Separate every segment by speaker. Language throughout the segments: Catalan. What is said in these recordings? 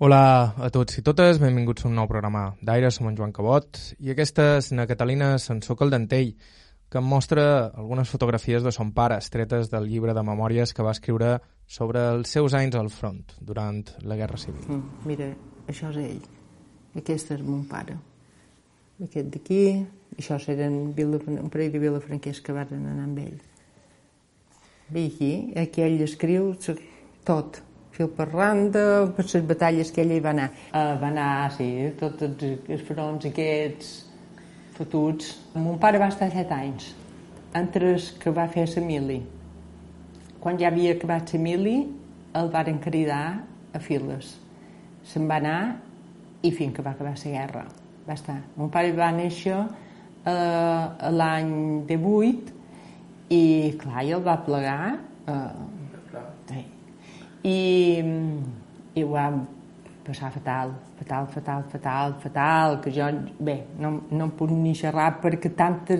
Speaker 1: Hola a tots i totes, benvinguts a un nou programa d'Aire, som en Joan Cabot i aquesta és na Catalina Sensor Caldentell, que em mostra algunes fotografies de son pare, estretes del llibre de memòries que va escriure sobre els seus anys al front durant la Guerra Civil. Mm,
Speaker 2: mira, això és ell, aquest és mon pare. Aquest d'aquí, això eren un parell de vilafranquers que van anar amb ell. Ve aquí, aquí ell escriu tot, fil per randa, per les batalles que ell hi va anar. Uh, va anar, sí, tots els fronts aquests fotuts. Mon pare va estar set anys, entre els que va fer la mili. Quan ja havia acabat la mili, el varen cridar a files. Se'n va anar i fins que va acabar la guerra. Va estar. Mon pare va néixer uh, l'any 18 i, clar, i el va plegar uh, i, i ho vam passar fatal, fatal, fatal, fatal, fatal, que jo, bé, no, no em puc ni xerrar perquè tanta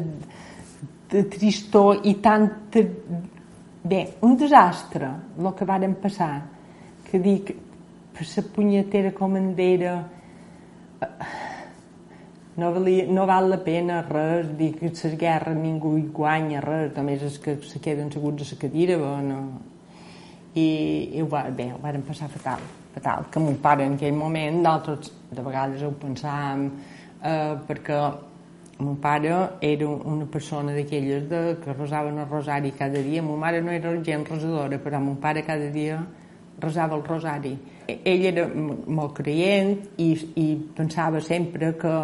Speaker 2: de tristor i tanta... Bé, un desastre, el que varen passar, que dic, per la punyetera comandera no, valia, no val la pena res, dir que les guerres ningú hi guanya res, només és que se queden seguts a la cadira, però no, i, i ho va, bé, ho vam passar fatal, fatal, que mon pare en aquell moment, d'altres de vegades ho pensàvem, eh, perquè mon pare era una persona d'aquelles de, que resaven el rosari cada dia. Mon mare no era gent resadora, però mon pare cada dia resava el rosari. Ell era molt creient i, i pensava sempre que,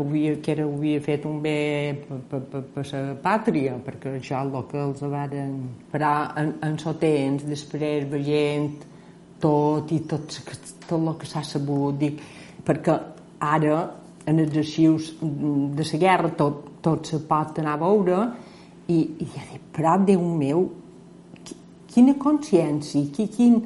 Speaker 2: que, havia, que era, havia fet un bé per, per, la pàtria, perquè és el que els varen... Però en, en so temps, després veient tot i tot, tot el que s'ha sabut, dic, perquè ara en els arxius de la guerra tot, tot se pot anar a veure i, i ja dic, però Déu meu, quina consciència, quin, quin,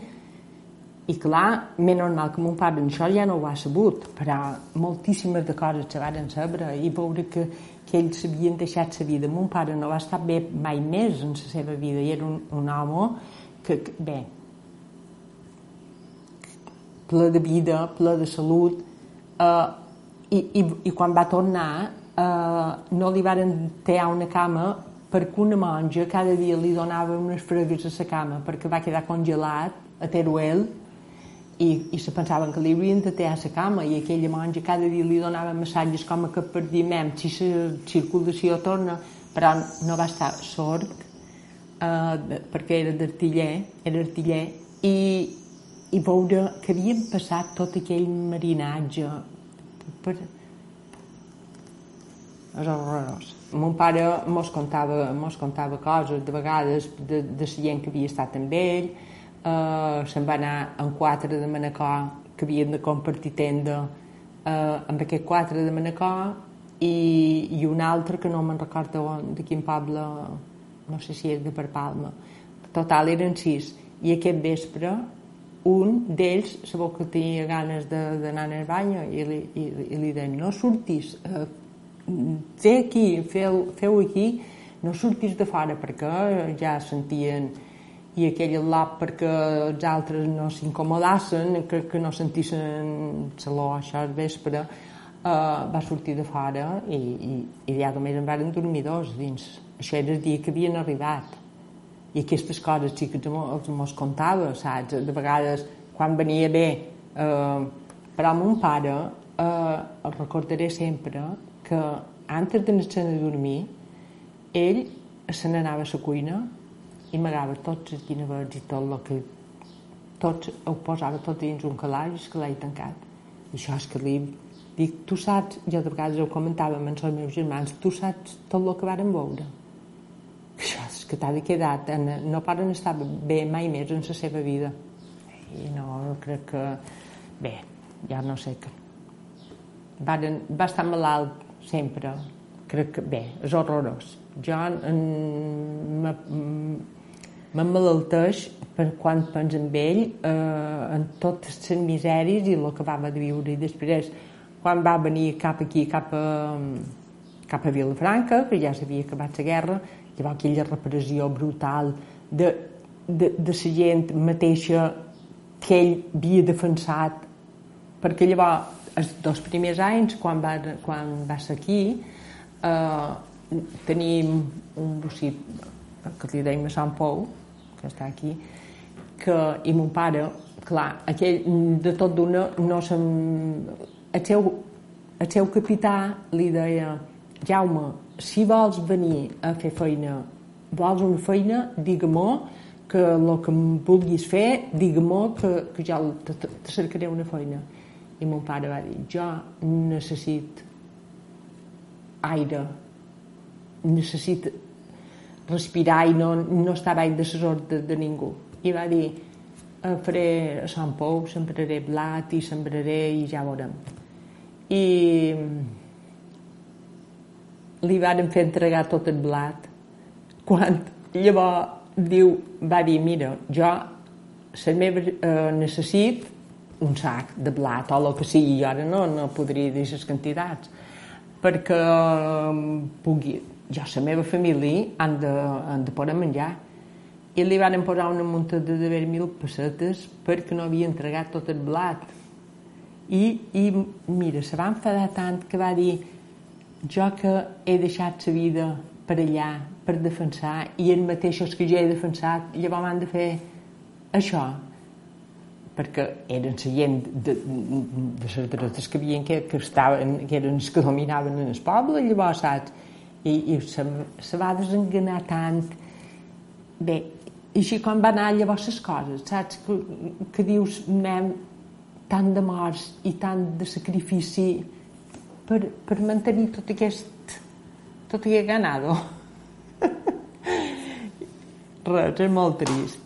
Speaker 2: i clar, més normal que mon pare això ja no ho ha sabut, però moltíssimes de coses se van saber i veure que, que ells s'havien deixat la vida. Mon pare no va estar bé mai més en la seva vida i era un, un home que, que bé, ple de vida, ple de salut, eh, i, i, i quan va tornar eh, no li varen tear una cama perquè una monja cada dia li donava unes fregues a la cama perquè va quedar congelat a Teruel i, i se pensaven que li haurien de tear la cama i aquella monja cada dia li donava massatges com que per dir mem si la circulació torna. Però no va estar sord eh, perquè era d'artiller era artiller i, i veure que havien passat tot aquell marinatge per... és horrorós. Mon pare mos contava, mos contava coses de vegades de, de la gent que havia estat amb ell eh, se'n va anar amb quatre de Manacor que havien de compartir tenda eh, amb aquest quatre de Manacor i, i un altre que no me'n recordo de quin poble no sé si és de per Palma total eren sis. I aquest vespre un d'ells sabeu que tenia ganes d'anar al bany i li, i, i li deien no surtis eh, té aquí, feu, feu aquí no surtis de fora perquè ja sentien i aquell lap perquè els altres no s'incomodassin, que, que no sentissin l'olor això al vespre, uh, va sortir de fora i, i, i ja només en van dormir dos dins. Això era el dia que havien arribat. I aquestes coses sí que els mos contava, saps? De vegades, quan venia bé, uh, però mon pare, uh, el recordaré sempre, que antes d'anar a dormir, ell se n'anava a la cuina i m'agava tots els guinevets i tot el que tots ho posava tot dins un calaix que l'he tancat. I això és que li dic, tu saps, jo de vegades ho comentava amb els meus germans, tu saps tot el que varen veure. Això és que t'ha de quedat no poden estar bé mai més en la seva vida. I no crec que bé, ja no sé que varen, va estar malalt sempre. Crec que bé, és horrorós. Jo m'emmalalteix per quan penso en ell eh, en totes les misèries i el que va viure. I després quan va venir cap aquí cap a, cap a Vilafranca que ja s'havia acabat la guerra llavors aquella repressió brutal de, de, de la gent mateixa que ell havia defensat. Perquè llavors, els dos primers anys, quan va, quan va ser aquí, eh, tenim un bocit que li deim a Sant Pou, que està aquí, que, i mon pare, clar, aquell, de tot d'una, no se'm... El seu, el seu capità li deia, Jaume, si vols venir a fer feina, vols una feina, digue-m'ho, que el que em vulguis fer, digue-m'ho, que, que jo te, te cercaré una feina. I mon pare va dir, jo necessit aire, necessit respirar i no, no estar baix de les ordres de ningú. I va dir, faré a Sant Pou, sembraré blat i sembraré i ja veurem. I li varen fer entregar tot el blat. Quan llavors diu, va dir, mira, jo la meva eh, necessit un sac de blat o el que sigui, jo ara no, no podria dir les quantitats, perquè eh, pugui, jo la meva família han de, han de poder menjar. I li van posar una muntada de mil pessetes perquè no havia entregat tot el blat. I, i mira, se va enfadar tant que va dir jo que he deixat la vida per allà, per defensar, i els mateixos que jo he defensat, llavors m'han de fer això, perquè eren la gent de, de les dretes que havien que, que, estaven, que eren els que dominaven en el poble, llavors, saps? I, i se, se va desenganar tant. Bé, i així quan va anar llavors les coses, saps? Que, que dius, nen, tant de morts i tant de sacrifici per, per mantenir tot aquest tot aquest ganado. Res, és molt trist.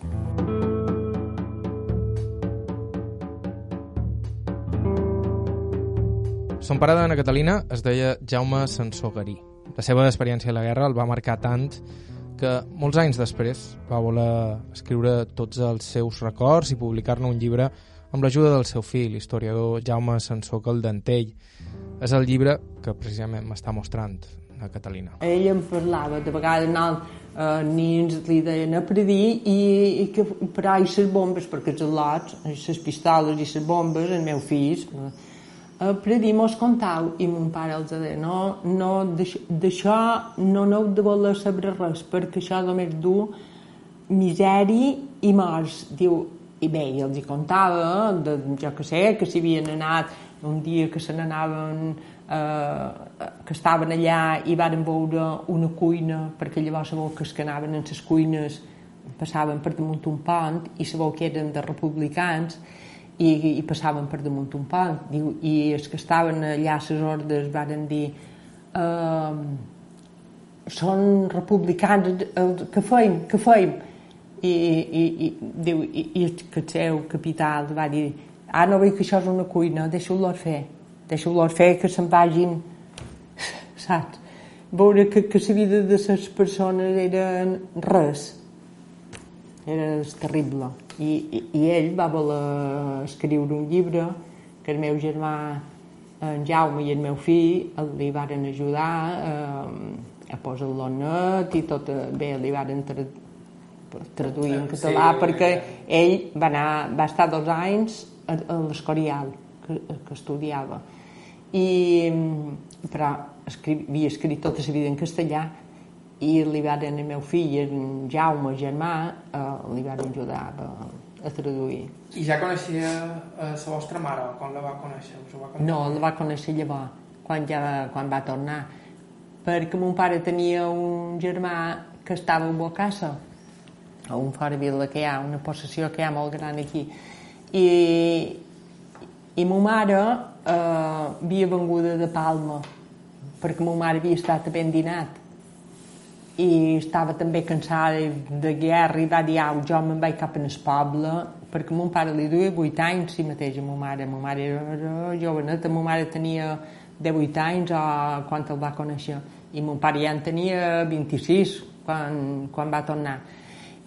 Speaker 1: Son pare d'Anna Catalina es deia Jaume Sansó Garí. La seva experiència a la guerra el va marcar tant que molts anys després va voler escriure tots els seus records i publicar-ne un llibre amb l'ajuda del seu fill, l'historiador Jaume Sansó Caldentell. És el llibre que precisament m'està mostrant a Catalina.
Speaker 2: Ell em parlava, de vegades anant eh, nins li deien a predir i, i que per i les bombes, perquè els al·lots, les pistoles i les bombes, els meus fills, a predir mos contau i mon pare els deia no, no, d'això no n'heu de voler saber res perquè això només du misèria i morts diu, i bé, i els hi contava de, jo que sé, que s'hi havien anat un dia que se n'anaven eh, que estaven allà i varen veure una cuina perquè llavors sabeu que els que anaven en les cuines passaven per damunt un pont i sabeu que eren de republicans i, i passaven per damunt un pont diu, i els que estaven allà a les ordes varen dir eh, són republicans que feim, que feim i, i, i, diu, i, i el seu capital va dir ah, no veig que això és una cuina, deixeu-los fer deixeu-los fer que se'n vagin. Saps? veure que, que la vida de les persones era res. Era terrible i, i, i ell va voler escriure un llibre que el meu germà en Jaume i el meu fill li varen ajudar eh, a posar-lo net i tot, eh, bé, li varen tra traduir en català sí, perquè ell va, anar, va estar dos anys a, a l'Escorial que, que estudiava. I però escri, havia escrit tota la vida en castellà i li van el meu fill, en Jaume, germà, eh, li van ajudar a, a traduir.
Speaker 1: I ja coneixia eh, la vostra mare, quan la va conèixer? Us va conèixer?
Speaker 2: No, la va conèixer llavors, quan, ja, quan va tornar. Perquè mon pare tenia un germà que estava a Bocassa, a un fora vila que hi ha, una possessió que hi ha molt gran aquí. I, i ma mare eh, havia venguda de Palma, perquè ma mare havia estat ben dinat i estava també cansada de guerra i va dir, au, jo me'n vaig cap en el poble perquè mon pare li duia 8 anys si mateix a ma mare, ma mare era joveneta, ma mare tenia 18 anys o quan el va conèixer. I mon pare ja en tenia 26 quan, quan va tornar.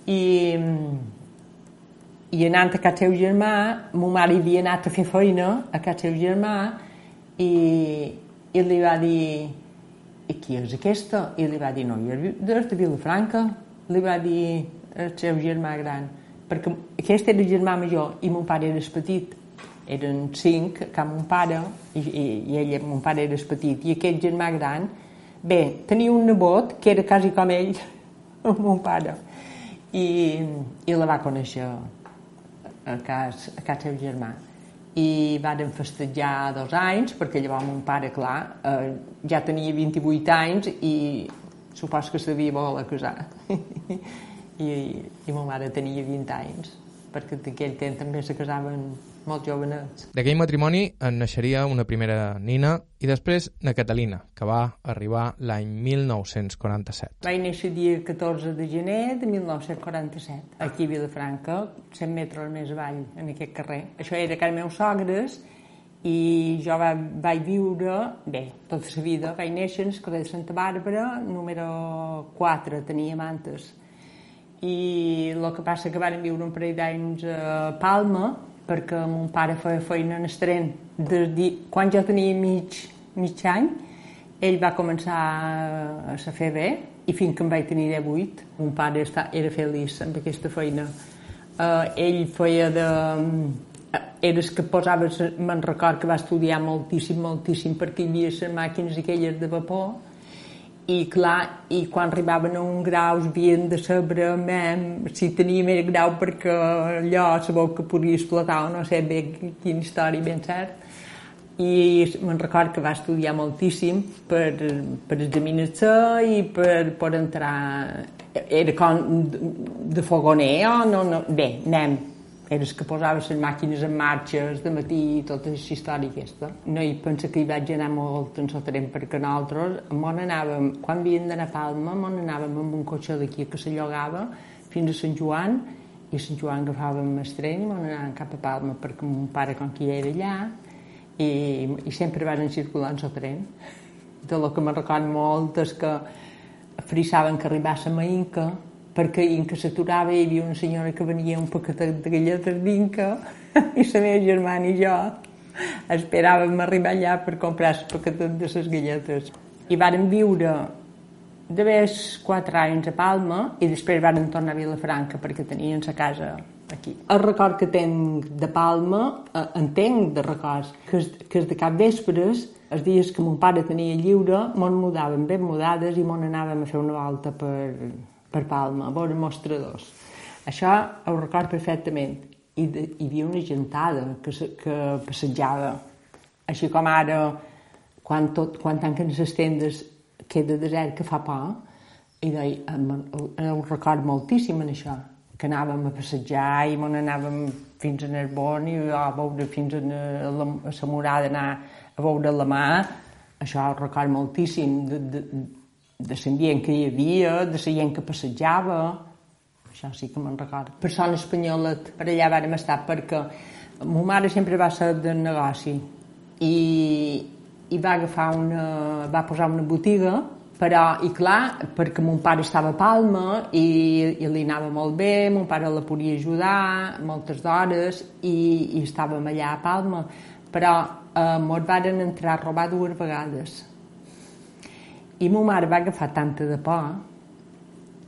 Speaker 2: I i anant a casa seu germà ma mare havia anat a fer feina a casa seu germà i, i li va dir i qui és aquesta? I li va dir, no, és de Vilafranca. Li va dir el seu germà gran, perquè aquest era el germà major i mon pare era petit. eren cinc, que mon pare, i, i, i ell, mon pare era petit, i aquest germà gran, bé, tenia un nebot que era quasi com ell, mon pare, i, i la va conèixer a casa, a casa seu germà i varen festejar dos anys perquè llavors mon pare, clar, eh, ja tenia 28 anys i supos que sabia voler casar I, i ma mare tenia 20 anys perquè d'aquell temps també se casaven molt jovenets.
Speaker 1: D'aquell matrimoni en naixeria una primera nina i després na Catalina, que va arribar l'any 1947.
Speaker 2: Vaig néixer el dia 14 de gener de 1947, aquí a Vilafranca, 100 metres més avall, en aquest carrer. Això era casa meus sogres i jo va, vaig viure, bé, tota la vida, vaig néixer al carrer de Santa Bàrbara, número 4, tenia mantes i el que passa que van viure un parell d'anys a Palma perquè mon pare feia feina en el tren de, quan jo tenia mig, mig any ell va començar a se fer bé i fins que em vaig tenir 18 mon pare està, era feliç amb aquesta feina. Uh, ell feia de era el que posava me'n record que va estudiar moltíssim, moltíssim perquè hi havia les màquines aquelles de vapor i clar, i quan arribaven a un grau havien de saber mem, si tenia més grau perquè allò sabeu que podia explotar o no sé bé quina història ben cert. I me'n record que va estudiar moltíssim per, per examinar-se i per, per entrar era com de fogoner o no, no, bé, anem era que posava les màquines en marxa de matí i tota aquesta història aquesta. No hi pensa que hi vaig anar molt en sotrem perquè nosaltres mon anàvem, quan havíem d'anar a Palma, mon anàvem amb un cotxe d'aquí que se llogava fins a Sant Joan i a Sant Joan agafàvem el tren i mon anàvem cap a Palma perquè mon pare com que ja era allà i, i sempre van circular en sotrem. De lo que me record molt és que frissaven que arribàs a Mainca perquè en què s'aturava hi havia una senyora que venia un paquetet de galletes d'Inca i la meva germana i jo esperàvem arribar allà per comprar el paquetet de les galletes. I vàrem viure de més quatre anys a Palma i després vàrem tornar a Vilafranca perquè tenien la casa aquí. El record que tenc de Palma, eh, entenc de records, que és, que és de cap vespres, els dies que mon pare tenia lliure, mon mudàvem ben mudades i mon anàvem a fer una volta per, per Palma, a veure mostradors. Això ho record perfectament. I de, hi havia una gentada que, que passejava, així com ara, quan, tot, quan tanquen les tendes, queda desert que fa por, i deia, ho record moltíssim en això, que anàvem a passejar i on anàvem fins a Narbon i a veure fins a la, a la murada anar a veure la mà, això ho record moltíssim de, de, de l'ambient que hi havia, de la gent que passejava, això sí que me'n recordo. Persona espanyola, per allà vàrem estar perquè ma mare sempre va ser de negoci i, i va agafar una, va posar una botiga però, i clar, perquè mon pare estava a Palma i, i li anava molt bé, mon pare la podia ajudar moltes d'hores i, i estàvem allà a Palma, però eh, mos varen entrar a robar dues vegades i ma mare va agafar tanta de por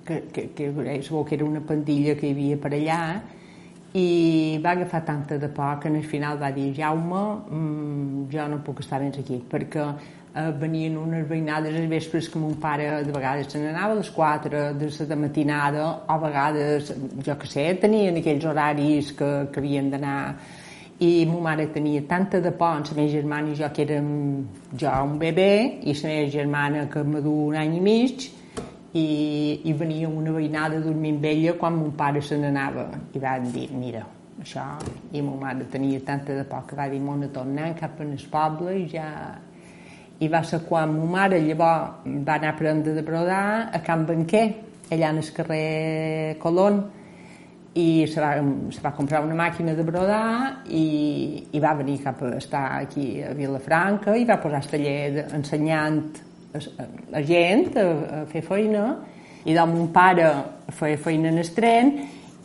Speaker 2: que, que, que, que era una pandilla que hi havia per allà i va agafar tanta de por que al final va dir Jaume, mmm, jo no puc estar més aquí perquè eh, venien unes veïnades a vespres que mon pare de vegades se n'anava a les 4 de la matinada o a vegades, jo que sé, tenien aquells horaris que, que havien d'anar i ma mare tenia tanta de por amb la meva germana i jo que érem jo un bebè i la meva germana que me du un any i mig i, i venia una veïnada a dormir amb ella quan mon pare se n'anava. I van dir, mira, això i ma mare tenia tanta de por que va dir m'ho tornant cap al poble i ja i va ser quan ma mare llavors va anar a aprendre de brodar a Can Banquer allà en el carrer Colón i se va, se va comprar una màquina de brodar i, i va venir cap a estar aquí a Vilafranca i va posar el taller ensenyant a, a gent a, a fer feina. I doncs mon pare feia feina en el tren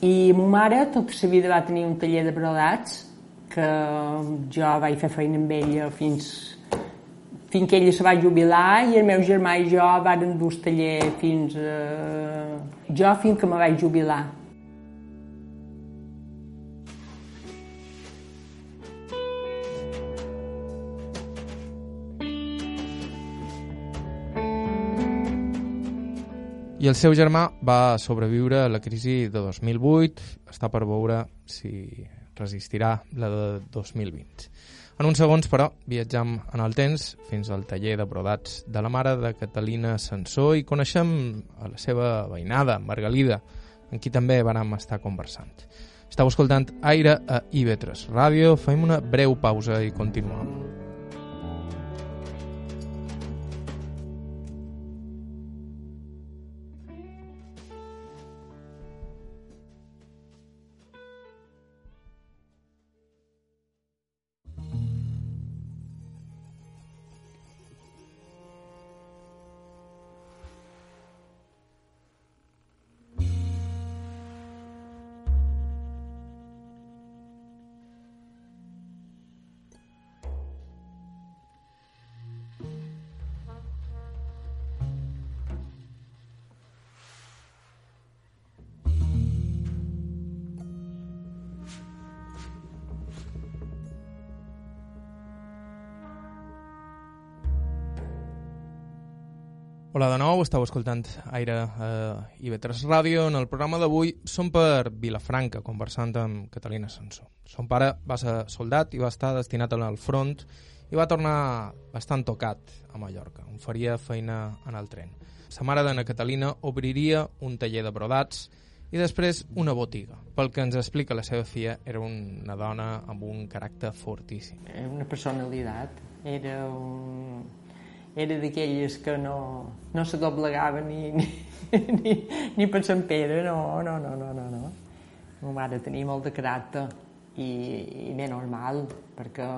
Speaker 2: i ma mare tota la vida va tenir un taller de brodats que jo vaig fer feina amb ella fins fins que ella se va jubilar i el meu germà i jo vàrem dur el taller fins a... jo fins que me vaig jubilar
Speaker 1: El seu germà va sobreviure a la crisi de 2008, està per veure si resistirà la de 2020. En uns segons, però, viatjam en el temps fins al taller de brodats de la mare de Catalina Sansó i coneixem a la seva veïnada, Margalida, amb qui també vàrem estar conversant. Estau escoltant Aire a IB3 Ràdio, fem una breu pausa i continuem. Hola de nou, estàu escoltant Aire eh, IB3 Ràdio. En el programa d'avui som per Vilafranca, conversant amb Catalina Sansó. Son pare va ser soldat i va estar destinat al front i va tornar bastant tocat a Mallorca, on faria feina en el tren. Sa mare d'Anna Catalina obriria un taller de brodats i després una botiga. Pel que ens explica la seva filla, era una dona amb un caràcter fortíssim.
Speaker 2: Una personalitat, era un era d'aquelles que no, no se doblegava ni, ni, ni, ni per Sant Pere, no, no, no, no, no, no. Ma mare tenia molt de caràcter i, i bé normal, perquè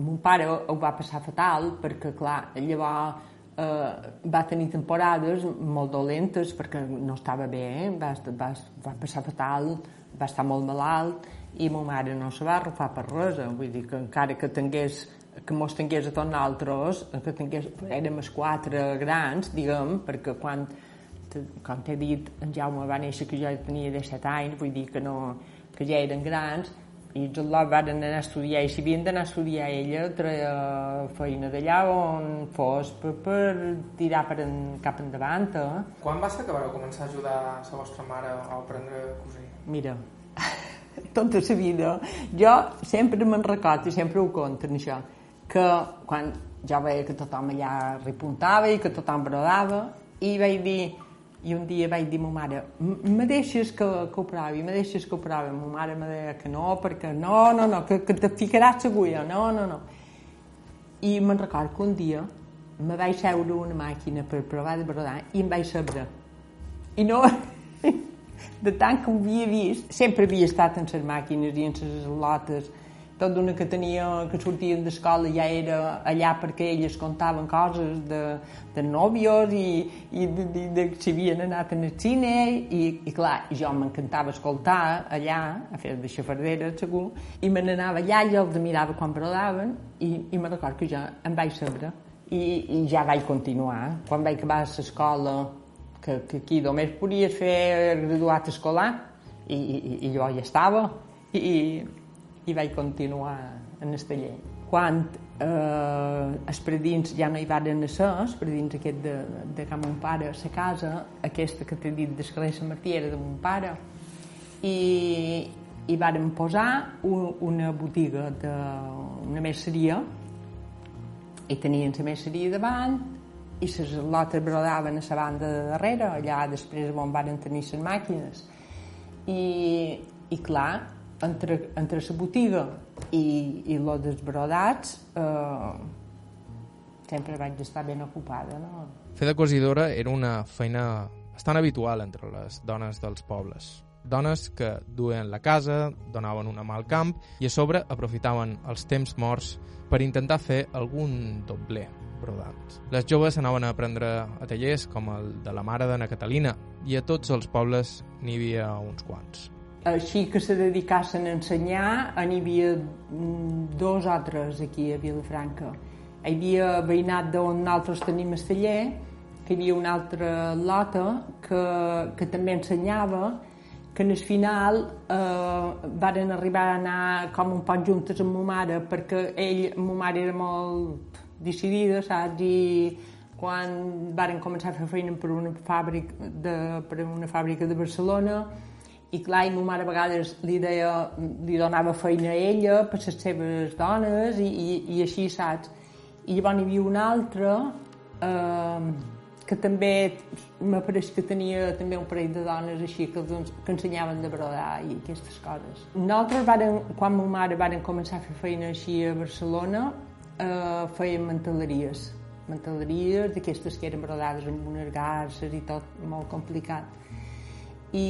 Speaker 2: mon pare ho va passar fatal, perquè clar, llavors eh, va tenir temporades molt dolentes perquè no estava bé, eh? va, va, va passar fatal, va estar molt malalt i ma mare no se va arrufar per res, vull dir que encara que tingués que mos tingués a tots nosaltres, que tingués, érem els quatre grans, diguem, perquè quan, com t'he dit, en Jaume va néixer que jo tenia 17 anys, vull dir que, no, que ja eren grans, i els altres van anar a estudiar, i si havien d'anar a estudiar ella, treia feina d'allà on fos per, per tirar per en, cap endavant. Eh?
Speaker 1: Quan va ser que vareu començar a ajudar la vostra mare a aprendre a cosir?
Speaker 2: Mira, tota la vida, jo sempre me'n recordo i sempre ho conto, això, que quan ja veia que tothom allà repuntava i que tothom brodava i vaig dir i un dia vaig dir a ma mare me deixes que, que ho provi, me deixes que ho provi? Ma mare me deia que no, perquè no, no, no, que, que te ficaràs l'agulla no, no, no. I me'n record que un dia me vaig seure una màquina per provar de brodar i em vaig saber. I no de tant que ho havia vist sempre havia estat en les màquines i en les lotes tot d'una que tenia, que sortien d'escola ja era allà perquè elles contaven coses de, de nòvios i, i de, de, de, de si havien anat al cine i, i clar, jo m'encantava escoltar allà, a fer de xafardera segur, i me n'anava allà i els mirava quan brodaven i, i me record que jo em vaig saber i, i ja vaig continuar. Quan vaig acabar l'escola, que, que aquí només podies fer graduat escolar, i, i, i jo ja estava, i, i vaig continuar en el taller. Quan eh, els predins ja no hi van ser, els predins aquest de, de que mon pare, a casa, aquesta que t'he dit carrer Sant Martí era de mon pare, i, i vàrem posar un, una botiga de una messeria i tenien la messeria davant i les lotes brodaven a la banda de darrere, allà després on van tenir les màquines. I, i clar, entre, entre la botiga i, i lo dels brodats eh, sempre vaig estar ben ocupada. No?
Speaker 1: Fer de cosidora era una feina bastant habitual entre les dones dels pobles. Dones que duen la casa, donaven una mà al camp i a sobre aprofitaven els temps morts per intentar fer algun dobler brodant. Les joves anaven a aprendre a tallers com el de la mare d'Anna Catalina i a tots els pobles n'hi havia uns quants
Speaker 2: així que se dedicassen a ensenyar, n'hi havia mm, dos o tres aquí a Vilafranca. Hi havia veïnat d'on nosaltres tenim el taller, que hi havia una altra lota que, que també ensenyava, que en el final eh, varen arribar a anar com un poc juntes amb ma mare, perquè ell, ma mare era molt decidida, saps? I quan varen començar a fer feina per una fàbrica de, per una fàbrica de Barcelona i clar, i ma mare a vegades li, deia, li donava feina a ella per les seves dones i, i, i així, saps? I llavors n'hi havia una altra eh, que també m'apareix que tenia també un parell de dones així que, doncs, que ensenyaven de brodar i aquestes coses. Nosaltres, varen, quan ma mare varen començar a fer feina així a Barcelona, eh, feien manteleries. Manteleries d'aquestes que eren brodades amb unes garces i tot molt complicat. I,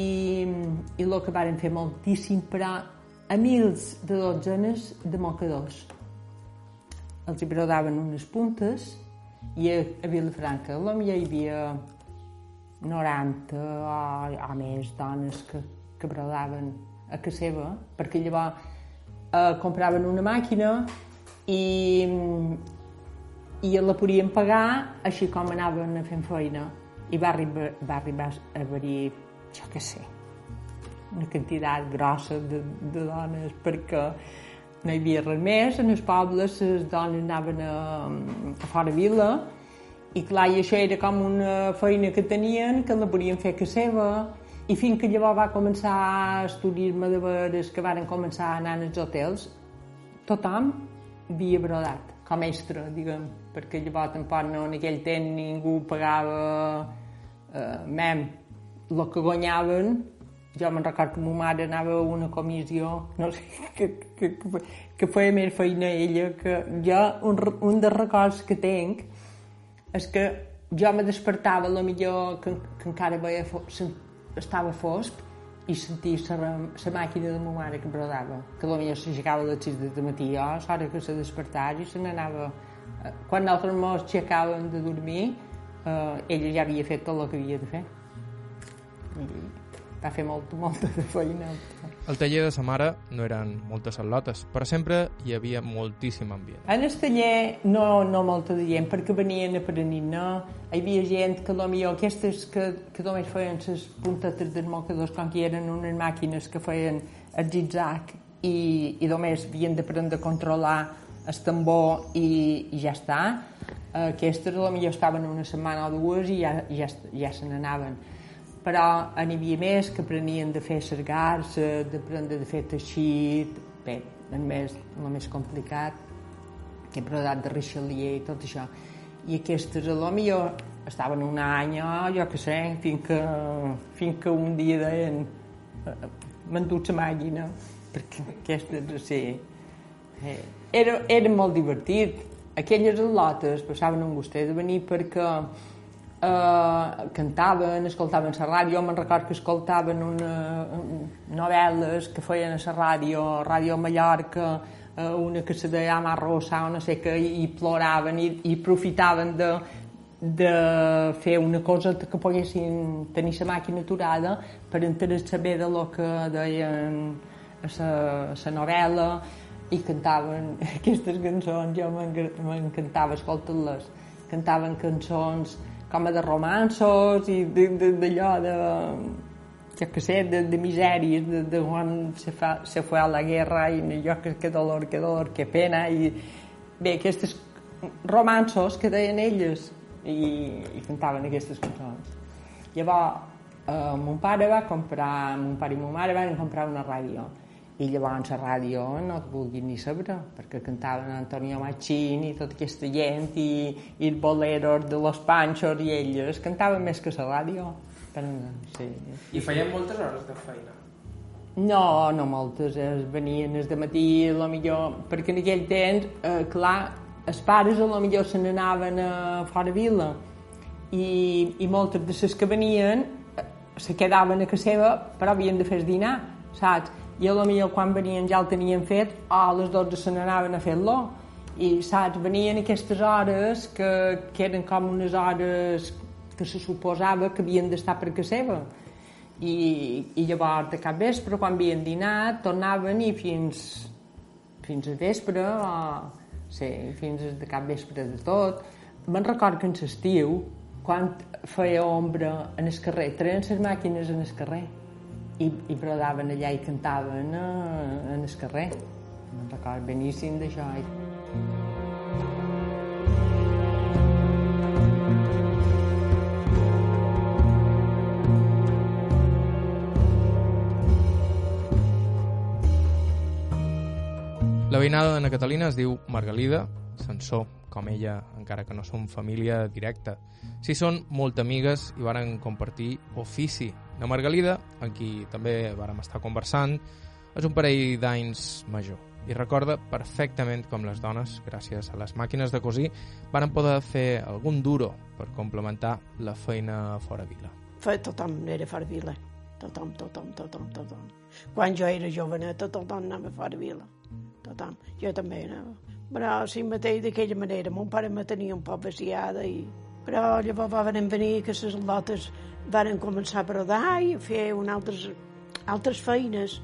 Speaker 2: i el que varen fer moltíssim però a mils de dotzenes de mocadors. Els hi brodaven unes puntes i a, a Vilafranca a hi havia 90 o, o més dones que, que brodaven a casa seva perquè llavors eh, compraven una màquina i, i la podien pagar així com anaven a fent feina. I va arribar, va arribar a haver-hi, jo què sé, una quantitat grossa de, de dones perquè no hi havia res més, en els pobles les dones anaven a, a fora vila i clar, i això era com una feina que tenien que la podien fer que seva i fins que llavors va començar a estudiar-me de veres que varen començar a anar als hotels. Tothom havia brodat com a extra, diguem, perquè llavors tampoc no, en aquell temps ningú pagava eh, mem, el que guanyaven, jo me'n record que ma mare anava a una comissió, no sé, que, que, que, que feia més feina ella, que jo, un, un dels records que tenc és que jo me despertava, a millor que, que encara veia, estava fosc, i sentir la màquina de ma mare que brodava, que potser s'aixecava a les 6 de matí, jo, a l'hora que se despertava i se n'anava... Eh, quan nosaltres ens aixecàvem de dormir, eh, ella ja havia fet tot el que havia de fer. I va fer molta, molta de feina.
Speaker 1: Al taller de sa mare no eren moltes al·lotes, però sempre hi havia moltíssim ambient.
Speaker 2: En el taller no, no molta de gent, perquè venien aprenent, no? Hi havia gent que potser aquestes que, que només feien les puntetes dels mocadors, com que eren unes màquines que feien el zigzag i, i només havien d'aprendre a controlar el tambor i, i ja està. Aquestes potser estaven una setmana o dues i ja, ja, ja se n'anaven però n'hi havia més que aprenien de fer les garces, d'aprendre de fer teixit, bé, el més, el més complicat, que he brodat de Richelieu i tot això. I aquestes, a lo millor, estaven un any, oh, jo què sé, fins que, fins que un dia deien eh, m'han dut la màquina, perquè aquestes, sí, eh, era, era molt divertit. Aquelles al·lotes passaven un gustet de venir perquè eh, cantaven, escoltaven la ràdio, me'n record que escoltaven una, novel·les que feien a la ràdio, Ràdio Mallorca, eh, una que se deia Ama Rosa o no sé què, i ploraven i, i aprofitaven de, de fer una cosa que poguessin tenir la màquina aturada per entendre saber de lo que deien a la novel·la i cantaven aquestes cançons, jo m'encantava escoltar-les. Cantaven cançons com de romansos i d'allò de, jo que sé, de, de misèries, de, de quan se, fa, se fue a la guerra i allò que, que dolor, que dolor, que pena, i bé, aquests romansos que deien elles i, i cantaven aquestes cançons. Llavors, eh, mon pare va comprar, mon pare i mon mare van comprar una ràdio i llavors la ràdio no et vulguin ni saber perquè cantaven Antonio Machini i tota aquesta gent i, i el boleros de los Panchos i elles cantaven més que la ràdio però, sí.
Speaker 3: i feien moltes hores de feina
Speaker 2: no, no moltes, es venien es de matí, a lo millor, perquè en aquell temps, eh, clar, els pares a lo millor se n'anaven a fora vila i, i moltes de les que venien eh, se quedaven a casa seva però havien de fer dinar, saps? I a lo millor quan venien ja el tenien fet. O a les 12 se n'anaven a fer-lo i saps, venien aquestes hores que, que eren com unes hores que se suposava que havien d'estar per casa seva. I, i llavors de cap vespre quan havien dinat tornaven i fins fins a vespre o sí, fins de cap vespre de tot. Me'n record que en l'estiu quan feia ombra en el carrer, treien les màquines en el carrer i, i brodaven allà i cantaven a, en el carrer. Me'n record beníssim d'això.
Speaker 1: La veïnada d'Anna Catalina es diu Margalida Sansó, com ella, encara que no són família directa. Si són molt amigues i varen compartir ofici. Na Margalida, amb qui també vàrem estar conversant, és un parell d'anys major i recorda perfectament com les dones, gràcies a les màquines de cosir, van poder fer algun duro per complementar la feina fora vila.
Speaker 4: Fe, tothom era fora vila. Tothom, tothom, tothom, tothom. Quan jo era joveneta, tothom anava fora vila. Tothom. Jo també anava. Però si mateix d'aquella manera, mon pare me tenia un poc vaciada i... Però llavors van venir que les lotes varen començar a brodar i a fer un altres, altres feines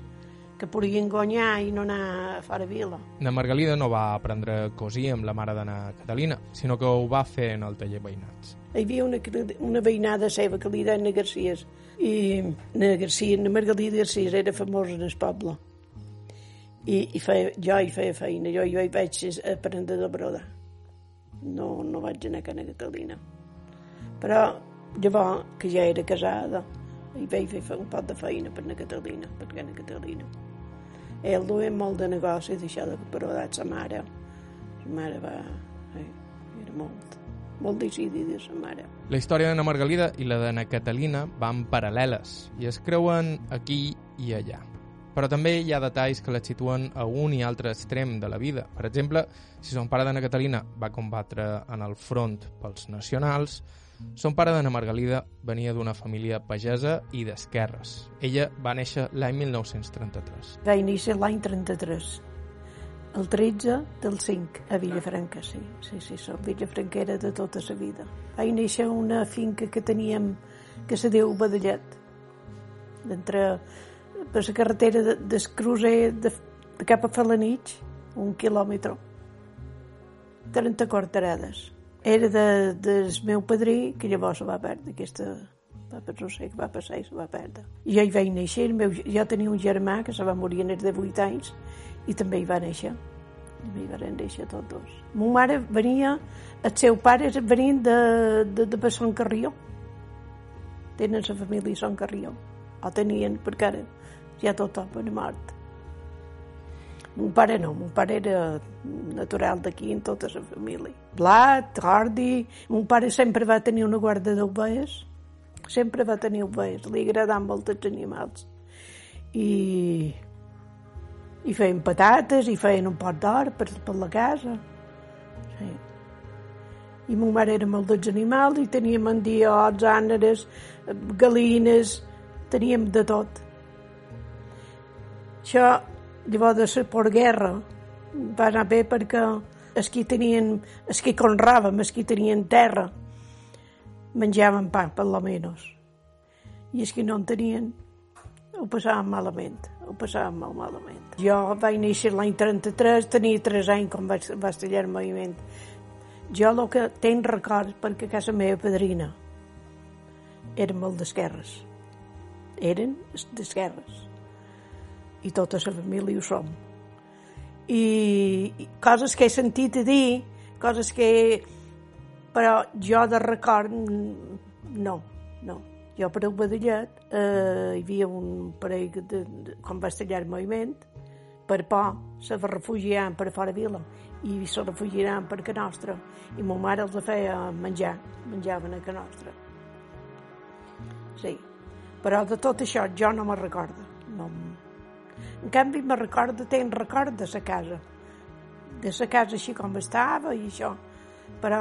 Speaker 4: que podien guanyar i no anar a fora vila.
Speaker 1: Na Margalida no va aprendre a cosir amb la mare d'Anna Catalina, sinó que ho va fer en el taller veïnats.
Speaker 4: Hi havia una, una veïnada seva que li deien na Garcies i na Garcia, na Margalida Garcia era famosa en el poble i, i feia, jo hi feia feina, jo hi vaig aprendre de brodar. No, no vaig anar a Cana Catalina. Però llavors, que ja era casada, hi vaig fer un poc de feina per Cana Catalina, per Cana Catalina. Ell duia molt de negoci i d'això de brodar sa mare. Sa mare va... Eh, era molt, molt decidida, sa mare.
Speaker 1: La història d'Anna Margalida i la d'Anna Catalina van paral·leles i es creuen aquí i allà però també hi ha detalls que la situen a un i altre extrem de la vida. Per exemple, si son pare d'Anna Catalina va combatre en el front pels nacionals, son pare d'Anna Margalida venia d'una família pagesa i d'esquerres. Ella va néixer l'any 1933.
Speaker 4: Va néixer l'any 33, el 13 del 5, a Villafranca, sí. Sí, sí, som villafranquera de tota la vida. Va néixer una finca que teníem que se diu Badellet, d'entre per la carretera de, del de, de cap a Falanich, un quilòmetre. 30 quarterades. Era de, del meu padrí, que llavors va perdre, aquesta va no sé què va passar i se va perdre. Jo hi vaig néixer, meu, jo tenia un germà que se va morir en de 8 anys i també hi va néixer. I hi van néixer tots dos. Mon mare venia, els seus pares venien de, de, de, de Son Carrió. Tenen la família Son Carrió. O tenien, perquè ara ja tothom era mort. Mon pare no, mon pare era natural d'aquí en tota la família. Blat, ordi... Mon pare sempre va tenir una guarda d'ovelles, sempre va tenir ovelles, li agradaven molt els animals. I, i feien patates, i feien un pot d'or per, per la casa. Sí. I mon mare era molt dels animals, i teníem andiots, àneres, galines, teníem de tot. Això, llavors la guerra, va anar bé perquè els qui tenien, els que conràvem, els que tenien terra, menjaven pa, per lo menos. I els que no en tenien, ho passaven malament, ho passaven molt malament. Jo vaig néixer l'any 33, tenia 3 anys quan vaig, vaig tallar el moviment. Jo el que tenc records, perquè casa meva padrina eren molt d'esquerres. Eren d'esquerres i tota la família ho som. I, coses que he sentit a dir, coses que... Però jo de record, no, no. Jo per el Badallet eh, hi havia un parell de, de, quan va estallar el moviment, per por se refugiaran per fora vila i se refugiaran per Can Nostra i ma mare els feia menjar, menjaven a Can Nostra. Sí, però de tot això jo no me'n recordo. No, en canvi, me recordo, tenc record de la casa, de la casa així com estava i això. Però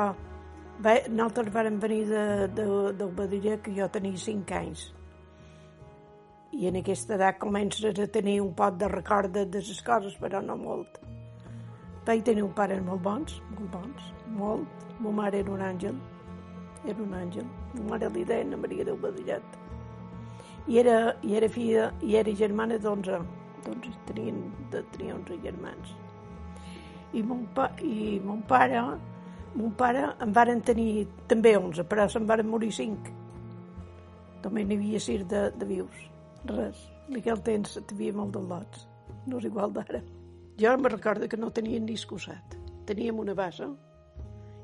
Speaker 4: bé, nosaltres vam venir de, de, del Badilla que jo tenia cinc anys. I en aquesta edat comences a tenir un pot de record de, de les coses, però no molt. Vaig tenir un pare molt bons, molt bons, molt. Ma mare era un àngel, era un àngel. Ma mare li deia Maria del Badillet. I era, i era filla, i era germana d'11 doncs tenien, tenia 11 germans. I mon, pa, i mon pare, mon pare en varen tenir també 11, però se'n varen morir 5. També n'hi havia 6 de, de vius. Res. En aquell temps havia molt de lots. No és igual d'ara. Jo me recordo que no tenien ni escusat. Teníem una bassa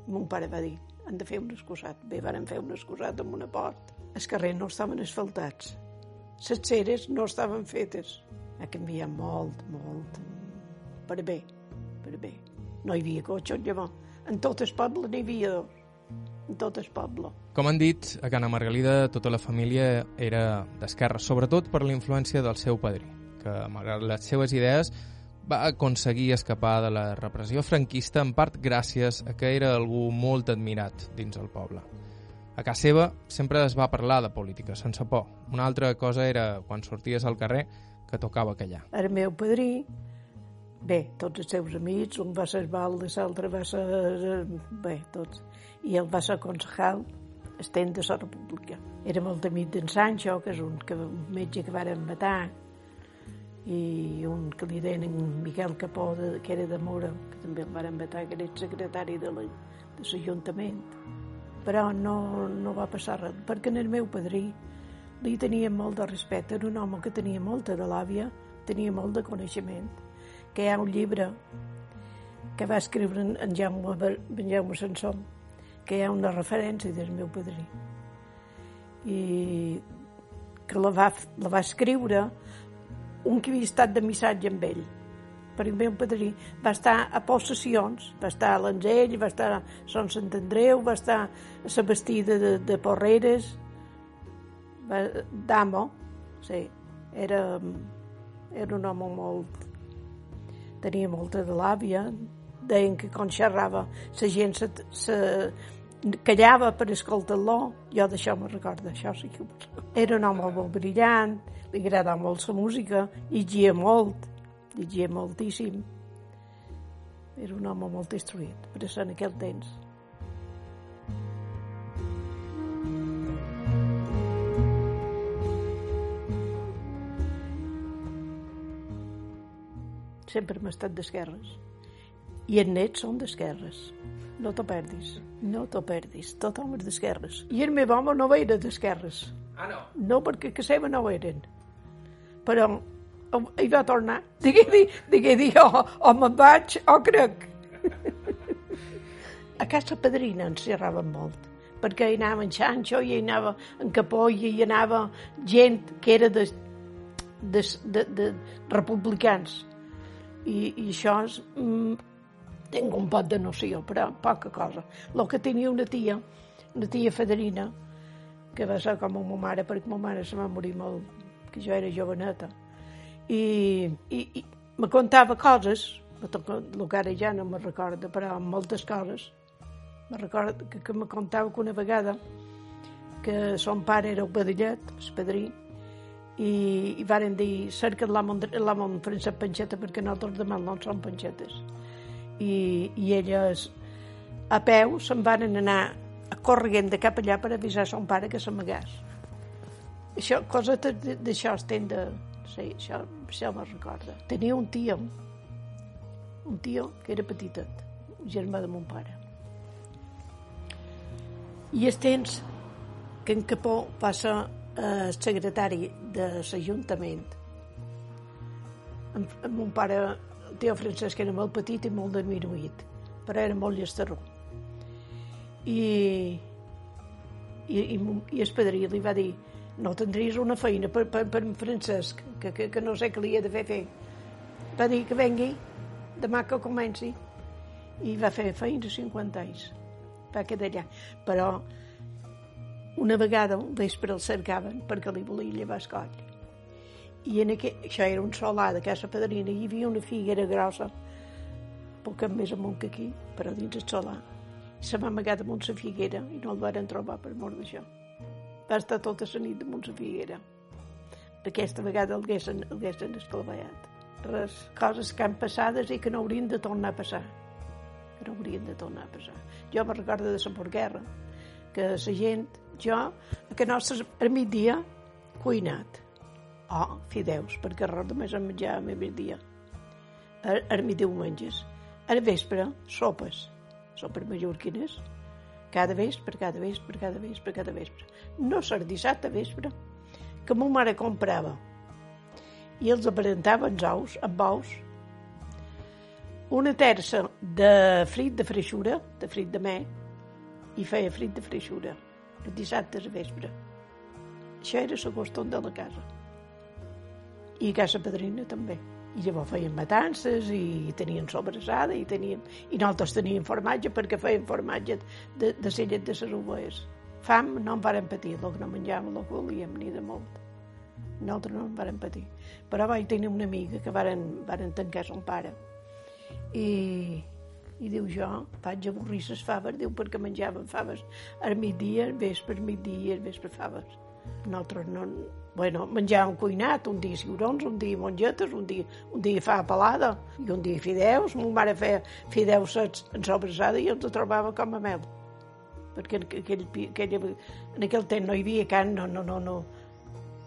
Speaker 4: i mon pare va dir han de fer un escusat. Bé, varen fer un escusat amb una port. Els carrers no estaven asfaltats. Les ceres no estaven fetes ha canviat molt, molt, per bé. però bé, no hi havia cotxes llavors. En tot el poble n'hi havia dos, en tot el poble.
Speaker 1: Com han dit, a Cana Margalida tota la família era d'esquerra, sobretot per la influència del seu padrí, que malgrat les seves idees va aconseguir escapar de la repressió franquista en part gràcies a que era algú molt admirat dins el poble. A casa seva sempre es va parlar de política, sense por. Una altra cosa era, quan sorties al carrer, que tocava callar.
Speaker 4: El meu padrí, bé, tots els seus amics, un va ser balde, l'altre va ser... bé, tots. I ell va ser concejal estent de la república. Era molt amic d'en Sancho, que és un, que, un metge que varen matar, i un que li deien Miquel Capó, de, que era de Mora, que també el varen matar, que era el secretari de l'Ajuntament. Però no, no va passar res, perquè en el meu padrí li tenia molt de respecte, era un home que tenia molta de l'àvia, tenia molt de coneixement, que hi ha un llibre que va escriure en, Jaume, en Jaume Sansom, que hi ha una referència del meu padrí. I que la va, la va escriure un que havia estat de missatge amb ell. Per el meu padrí va estar a possessions, va estar a l'Anzell, va estar a Sant Sant Andreu, va estar a la vestida de, de Porreres, d'amo, sí, era, era un home molt... tenia molta de l'àvia, deien que quan xerrava la gent se, se callava per escoltar-lo, jo d'això me recordo, això sí que Era un home molt brillant, li agradava molt la música, llegia molt, llegia moltíssim. Era un home molt instruït, per això en aquell temps. Sempre hem estat d'esquerres. I els nets són d'esquerres. No t'ho perdis. No t'ho perdis. Tothom és d'esquerres. I el meu home no era d'esquerres.
Speaker 3: Ah, no?
Speaker 4: No, perquè que seva no ho eren. Però hi va tornar. Digui, digui, digui, digui o, o me'n vaig o crec. a casa padrina ens xerraven molt, perquè hi anava en Sancho, i hi anava en Capó, i hi anava gent que era de, de, de, de republicans. I, i això és, mm, tinc un pot de noció, però poca cosa. El que tenia una tia, una tia Federina, que va ser com a ma mare, perquè ma mare se va morir molt, que jo era joveneta, i, i, i me contava coses, el que ara ja no me recordo, però moltes coses. Me recordo que, que me contava que una vegada que son pare era el Badillet, el padrí, i, i varen dir cerca de l'home Francesc Panxeta perquè nosaltres demà no som panxetes. I, i elles a peu se'n van anar a corrent de cap allà per avisar son pare que s'amagàs. Això, cosa d'això estem de, Sí, això, això me'n recorda. Tenia un tio, un tio que era petitet, germà de mon pare. I el temps que en Capó ser eh, secretari de l'Ajuntament. En, en mon pare, el tio Francesc, era molt petit i molt diminuït, però era molt llesterró. I, i, i, i el padrí li va dir no tindries una feina per, per, per en Francesc, que, que, que no sé què li he de fer fer. Va dir que vengui, demà que comenci. I va fer feina 50 anys. Va quedar allà. Però una vegada, un vespre, el cercaven perquè li volia llevar el coll. I en aquell, això era un solar de Casa Pedrina, hi havia una figuera grossa, poc més amunt que aquí, però dins el solar. I se m'ha amagat damunt la figuera i no el varen trobar per mort d'això va estar tota la nit damunt la figuera. Aquesta vegada el haguessin, el haguessin esclavellat. Res, coses que han passades i que no haurien de tornar a passar. Que no haurien de tornar a passar. Jo me recordo de la porguerra, que la gent, jo, que nostres, a migdia, cuinat. Oh, fideus, perquè res només em menjàvem a migdia. A, a mi diumenges. A vespre, sopes. Sopes mallorquines, cada vespre, cada vespre, cada vespre, cada vespre. No ser dissabte vespre, que ma mare comprava i els aparentava els ous, amb ous, una terça de frit de freixura, de frit de me, i feia frit de freixura, el dissabte a vespre. Això era la costum de la casa. I casa padrina també. I llavors feien matances i tenien sobrassada i, tenien, i nosaltres teníem formatge perquè feien formatge de, de la llet de les ovelles. Fam no en varen patir, el que no menjàvem el que volíem, ni de molt. Nosaltres no en varen patir. Però vaig tenir una amiga que varen, varen tancar son pare. I, i diu jo, vaig avorrir les faves, diu, perquè menjaven faves al migdia, vespre, migdia, vespre faves. Nosaltres no, bueno, menjàvem cuinat, un dia ciurons, un dia mongetes, un dia, un dia fa pelada, i un dia fideus. Mon mare feia fideus en sobrassada i els trobava com a mel. Perquè en aquell, aquell, en aquell temps no hi havia carn, no, no, no, no.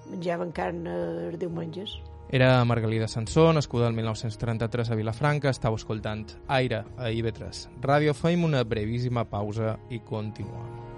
Speaker 4: menjaven carn eh, els diumenges.
Speaker 1: Era Margalida Sansó, nascuda el 1933 a Vilafranca, estava escoltant Aire a IB3 Ràdio. Fem una brevíssima pausa i continuem.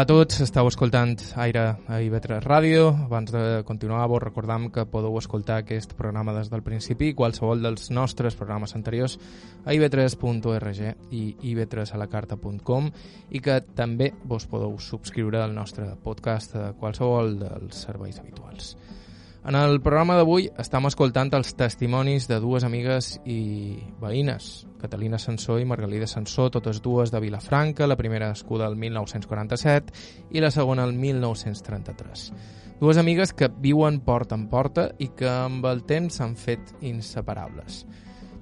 Speaker 1: Hola a tots, estàu escoltant Aire a IB3 Ràdio. Abans de continuar, vos recordam que podeu escoltar aquest programa des del principi i qualsevol dels nostres programes anteriors a ib3.org i ib3alacarta.com i que també vos podeu subscriure al nostre podcast a qualsevol dels serveis habituals. En el programa d'avui estem escoltant els testimonis de dues amigues i veïnes, Catalina Sansó i Margalida Sansó, totes dues de Vilafranca, la primera escuda el 1947 i la segona el 1933. Dues amigues que viuen porta en porta i que amb el temps s'han fet inseparables.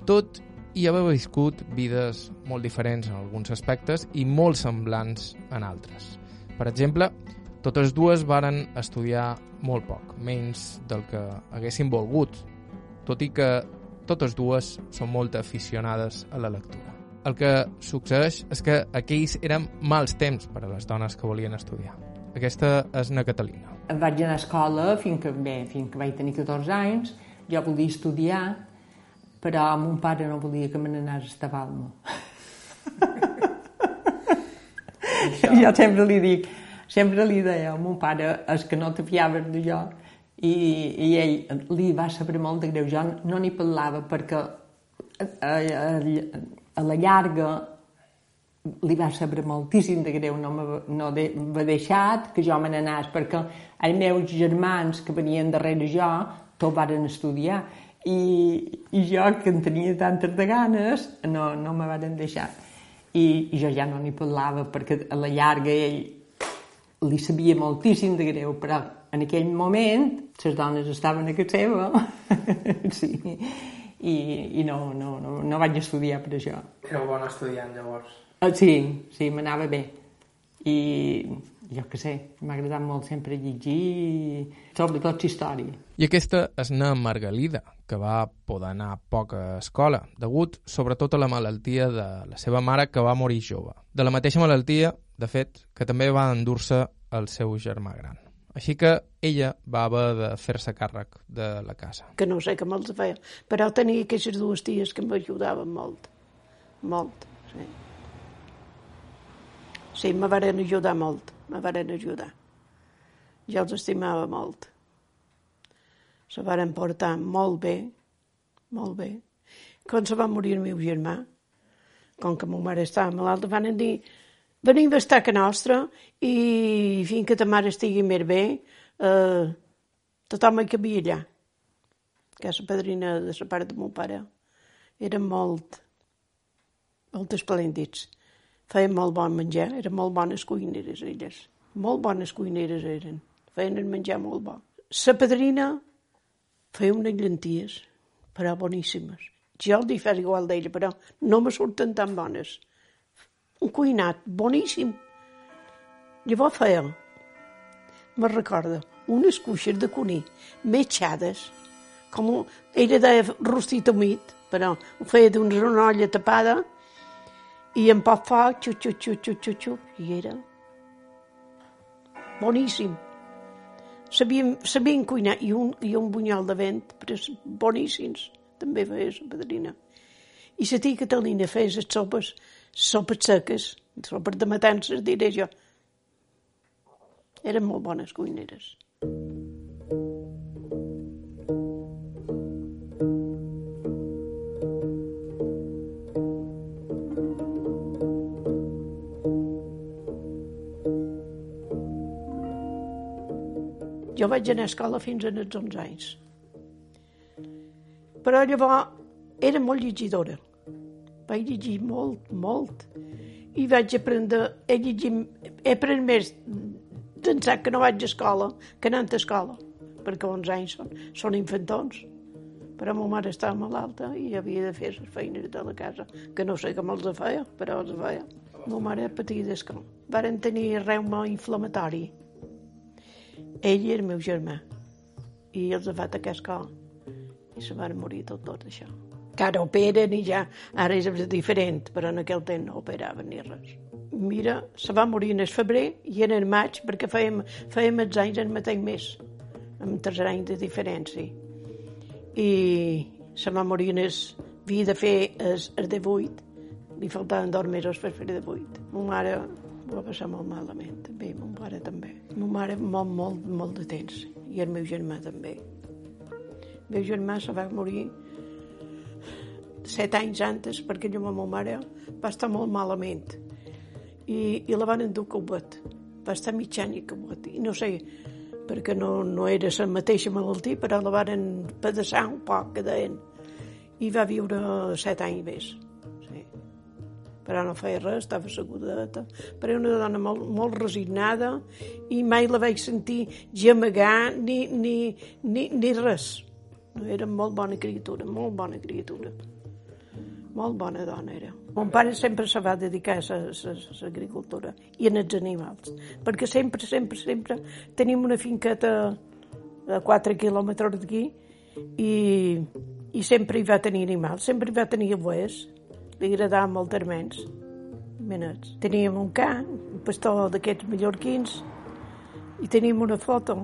Speaker 1: Tot i haver viscut vides molt diferents en alguns aspectes i molt semblants en altres. Per exemple, totes dues varen estudiar molt poc, menys del que haguessin volgut, tot i que totes dues són molt aficionades a la lectura. El que succeeix és que aquells eren mals temps per a les dones que volien estudiar. Aquesta és na Catalina.
Speaker 2: Vaig anar a escola fins que, bé, fins que vaig tenir 14 anys. Jo volia estudiar, però mon pare no volia que me n'anés a Estavalmo. jo sempre li dic, sempre li deia a mon pare és que no te fiaves de jo. I, i ell li va saber molt de greu. Jo no n'hi parlava perquè a, a, a, a la llarga li va saber moltíssim de greu, no no de, m'ha deixat que jo me n'anés perquè els meus germans que venien darrere jo tot varen estudiar. I, i jo que en tenia tantes de ganes no, no me varen deixar. I, i jo ja no n'hi parlava perquè a la llarga ell li sabia moltíssim de greu, però en aquell moment les dones estaven a casa seva sí, i, i no, no, no, no vaig estudiar per això.
Speaker 3: Era bon estudiant, llavors.
Speaker 2: Uh, sí, sí, m'anava bé. I jo què sé, m'ha agradat molt sempre llegir, sobretot història.
Speaker 1: I aquesta és na Margalida, que va poder anar a escola, degut sobretot a la malaltia de la seva mare que va morir jove. De la mateixa malaltia, de fet, que també va endur-se el seu germà gran. Així que ella va haver de fer-se càrrec de la casa.
Speaker 4: Que no sé com els feia, però tenia aquestes dues ties que m'ajudaven molt. Molt, sí. Sí, me varen ajudar molt, me varen ajudar. Jo els estimava molt. Se varen portar molt bé, molt bé. Quan se va morir el meu germà, com que ma mare estava malalta, van dir venim a estar a nostra i fins que ta mare estigui més bé, eh, tothom hi cabia allà. Que és la padrina de la part de mon pare. Eren molt, molt esplèndids. Feien molt bon menjar, eren molt bones cuineres elles. Molt bones cuineres eren. Feien el menjar molt bo. La padrina feia unes llenties, però boníssimes. Jo el dic fer igual d'ella, però no me surten tan bones un cuinat boníssim. Llavors feia, me recorda, unes cuixes de conill metjades, com era de rostit humit, però ho feia d'una olla tapada i amb poc foc, xu, xu, xu, xu, xu, xu, i era boníssim. Sabien, sabien cuinar i un, i un bunyol de vent, però boníssims, també feia la padrina. I la tia Catalina feia les sopes, sopes seques, sopes de matances, diré jo. Eren molt bones cuineres. Jo vaig anar a escola fins als 11 anys. Però llavors era molt llegidora. Vaig llegir molt, molt. I vaig aprendre a llegir... He après més d'ençà que no vaig a escola que anant a escola, perquè 11 anys són, són infantons. Però ma mare estava malalta i havia de fer les feines de la casa, que no sé com els feia, però els feia. Ma mare patia d'escola. Varen tenir reuma inflamatori ell i el meu germà. I els fet aquest cor. I se van morir tot, tot això. Que ara operen i ja, ara és diferent, però en aquell temps no operaven ni res. Mira, se va morir en el febrer i en el maig, perquè fèiem, fèiem els anys el mateix mes, amb tres anys de diferència. I se va morir en el... Havia de fer el, el de vuit, li faltaven dos mesos per fer de vuit. Ma mare ho va passar molt malament, també, mon pare també. Ma mare molt, molt, molt de temps, i el meu germà també. El meu germà se va morir set anys antes perquè jo, ma mare va estar molt malament i, i la van endur a Cubet. Va estar mig any a Cubet. I no sé, perquè no, no era la mateixa malaltia, però la van pedaçar un poc, que deien. I va viure set anys més però no feia res, estava assegurada. Però era una dona molt, molt resignada i mai la vaig sentir gemegar ni, ni, ni, ni res. Era molt bona criatura, molt bona criatura. Molt bona dona era. Mon pare sempre se va dedicar a l'agricultura i els animals, perquè sempre, sempre, sempre tenim una finqueta a 4 quilòmetres d'aquí i, i sempre hi va tenir animals, sempre hi va tenir abuels, li agradava molt termens. Menets. Teníem un ca, un pastor d'aquests mallorquins, i teníem una foto.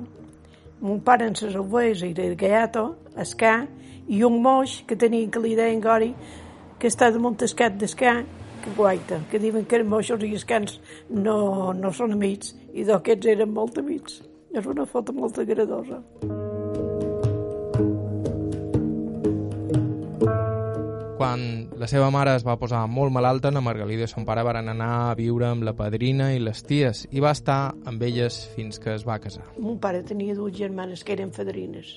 Speaker 4: Mon pare en ses i de gaiato, el ca, i un moix que tenia que li deien Gori, que està de Montescat d'escà, que guaita, que diuen que els moixos i els cans no, no són amics, i d'aquests eren molt amics. És una foto molt agradosa.
Speaker 1: Quan la seva mare es va posar molt malalta, na Margalida i son pare van anar a viure amb la padrina i les ties i va estar amb elles fins que es va casar.
Speaker 4: Mon pare tenia dues germanes que eren fadrines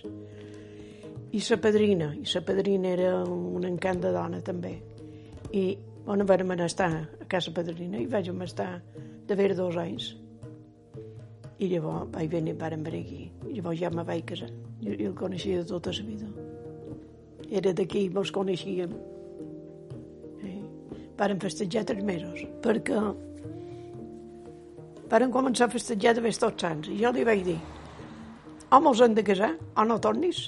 Speaker 4: i sa padrina, i sa padrina era un encant de dona també. I on vam estar a casa padrina i vaig estar veure dos anys. I llavors vaig venir, vàrem venir aquí. I llavors ja me vaig casar. Jo, jo el coneixia de tota la vida. Era d'aquí, mos coneixíem. Eh? Varen festejar tres mesos, perquè varen començar a festejar de tots sants. I jo li vaig dir, o mos hem de casar o no tornis.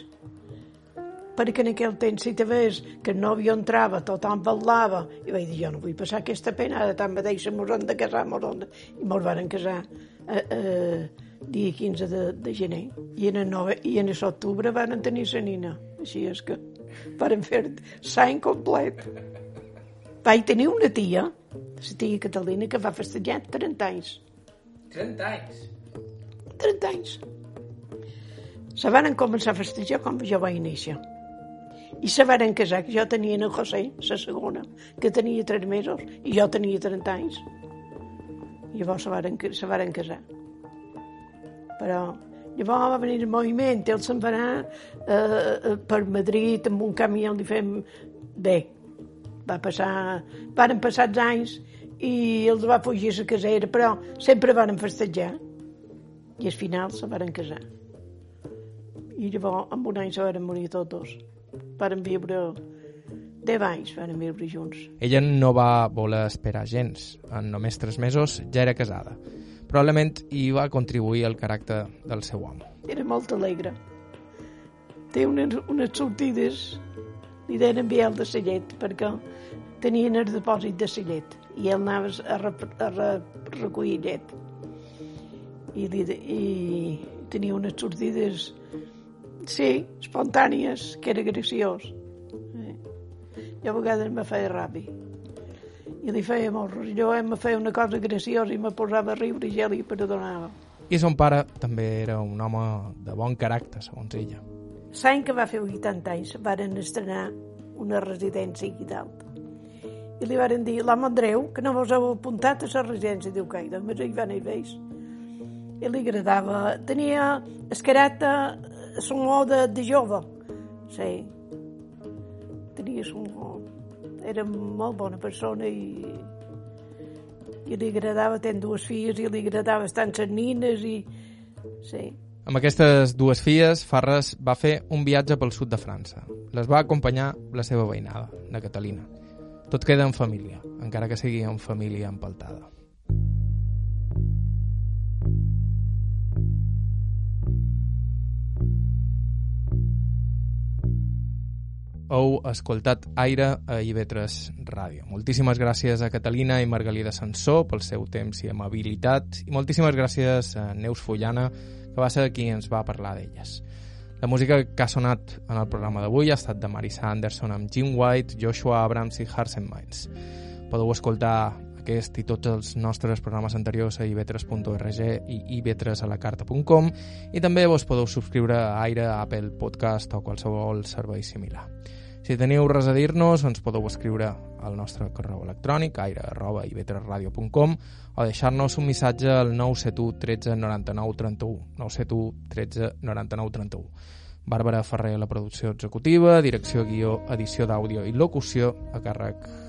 Speaker 4: Perquè en aquell temps, si te ves que el nòvio entrava, tothom parlava, i vaig dir, jo no vull passar aquesta pena, ara tant mateix mos hem de casar, mos hem de... I mos varen casar eh, eh, dia 15 de, de gener. I en el, 9, i en l'octubre van tenir la nina. Així és que varen fer l'any complet. Vaig tenir una tia, la tia Catalina, que va festejar 30 anys.
Speaker 3: 30 anys?
Speaker 4: 30 anys. Se van començar a festejar quan jo vaig néixer. I se van casar, que jo tenia en José, la segona, que tenia 3 mesos, i jo tenia 30 anys. Llavors se van, se van casar. Però Llavors va venir el moviment, ells se'n van anar eh, per Madrid amb un camió, li fem... Bé, va passar... Varen passar els anys i els va fugir la casera, però sempre van festejar. I al final se van casar. I llavors, amb un any se van morir tots dos. Varen viure 10 anys van viure junts.
Speaker 1: Ella no va voler esperar gens. En només tres mesos ja era casada. Probablement hi va contribuir el caràcter del seu home.
Speaker 4: Era molt alegre. Té unes, unes sortides, li deien Biel de Cellet, perquè tenien el depòsit de Cellet i ell anava a, re, a re, recollir llet. I, li, I tenia unes sortides, sí, espontànies, que era graciós. Eh? Jo a vegades me feia ràbi. I li feia molt Jo em feia una cosa graciosa i me posava a riure i ja li perdonava.
Speaker 1: I son pare també era un home de bon caràcter, segons ella.
Speaker 4: L'any que va fer 80 anys varen estrenar una residència aquí dalt. I li varen dir, l'home Andreu, que no vos heu apuntat a la residència. Diu, que només hi van i veus. I li agradava. Tenia escarata, son de, de jove. Sí. Tenia son Era molt bona persona i, i li agradava tenir dues filles i li agradava estar amb les nines i... Sí.
Speaker 1: Amb aquestes dues filles, Farres va fer un viatge pel sud de França. Les va acompanyar la seva veïnada, la Catalina. Tot queda en família, encara que sigui en família empaltada. Heu escoltat Aire a IB3 Ràdio. Moltíssimes gràcies a Catalina i Margalida Sansó pel seu temps i amabilitat i moltíssimes gràcies a Neus Follana, que va ser qui ens va parlar d'elles. La música que ha sonat en el programa d'avui ha estat de Marisa Anderson amb Jim White, Joshua Abrams i Harsen Minds. Podeu escoltar aquest i tots els nostres programes anteriors a ib3.org i ib3alacarta.com i també vos podeu subscriure a Aire, a Apple Podcast o qualsevol servei similar. Si teniu res a dir-nos, ens podeu escriure al nostre correu electrònic aire.ib3radio.com o deixar-nos un missatge al 971 13 99 31 971 13 99 31 Bàrbara Ferrer la producció executiva, direcció, guió, edició d'àudio i locució a càrrec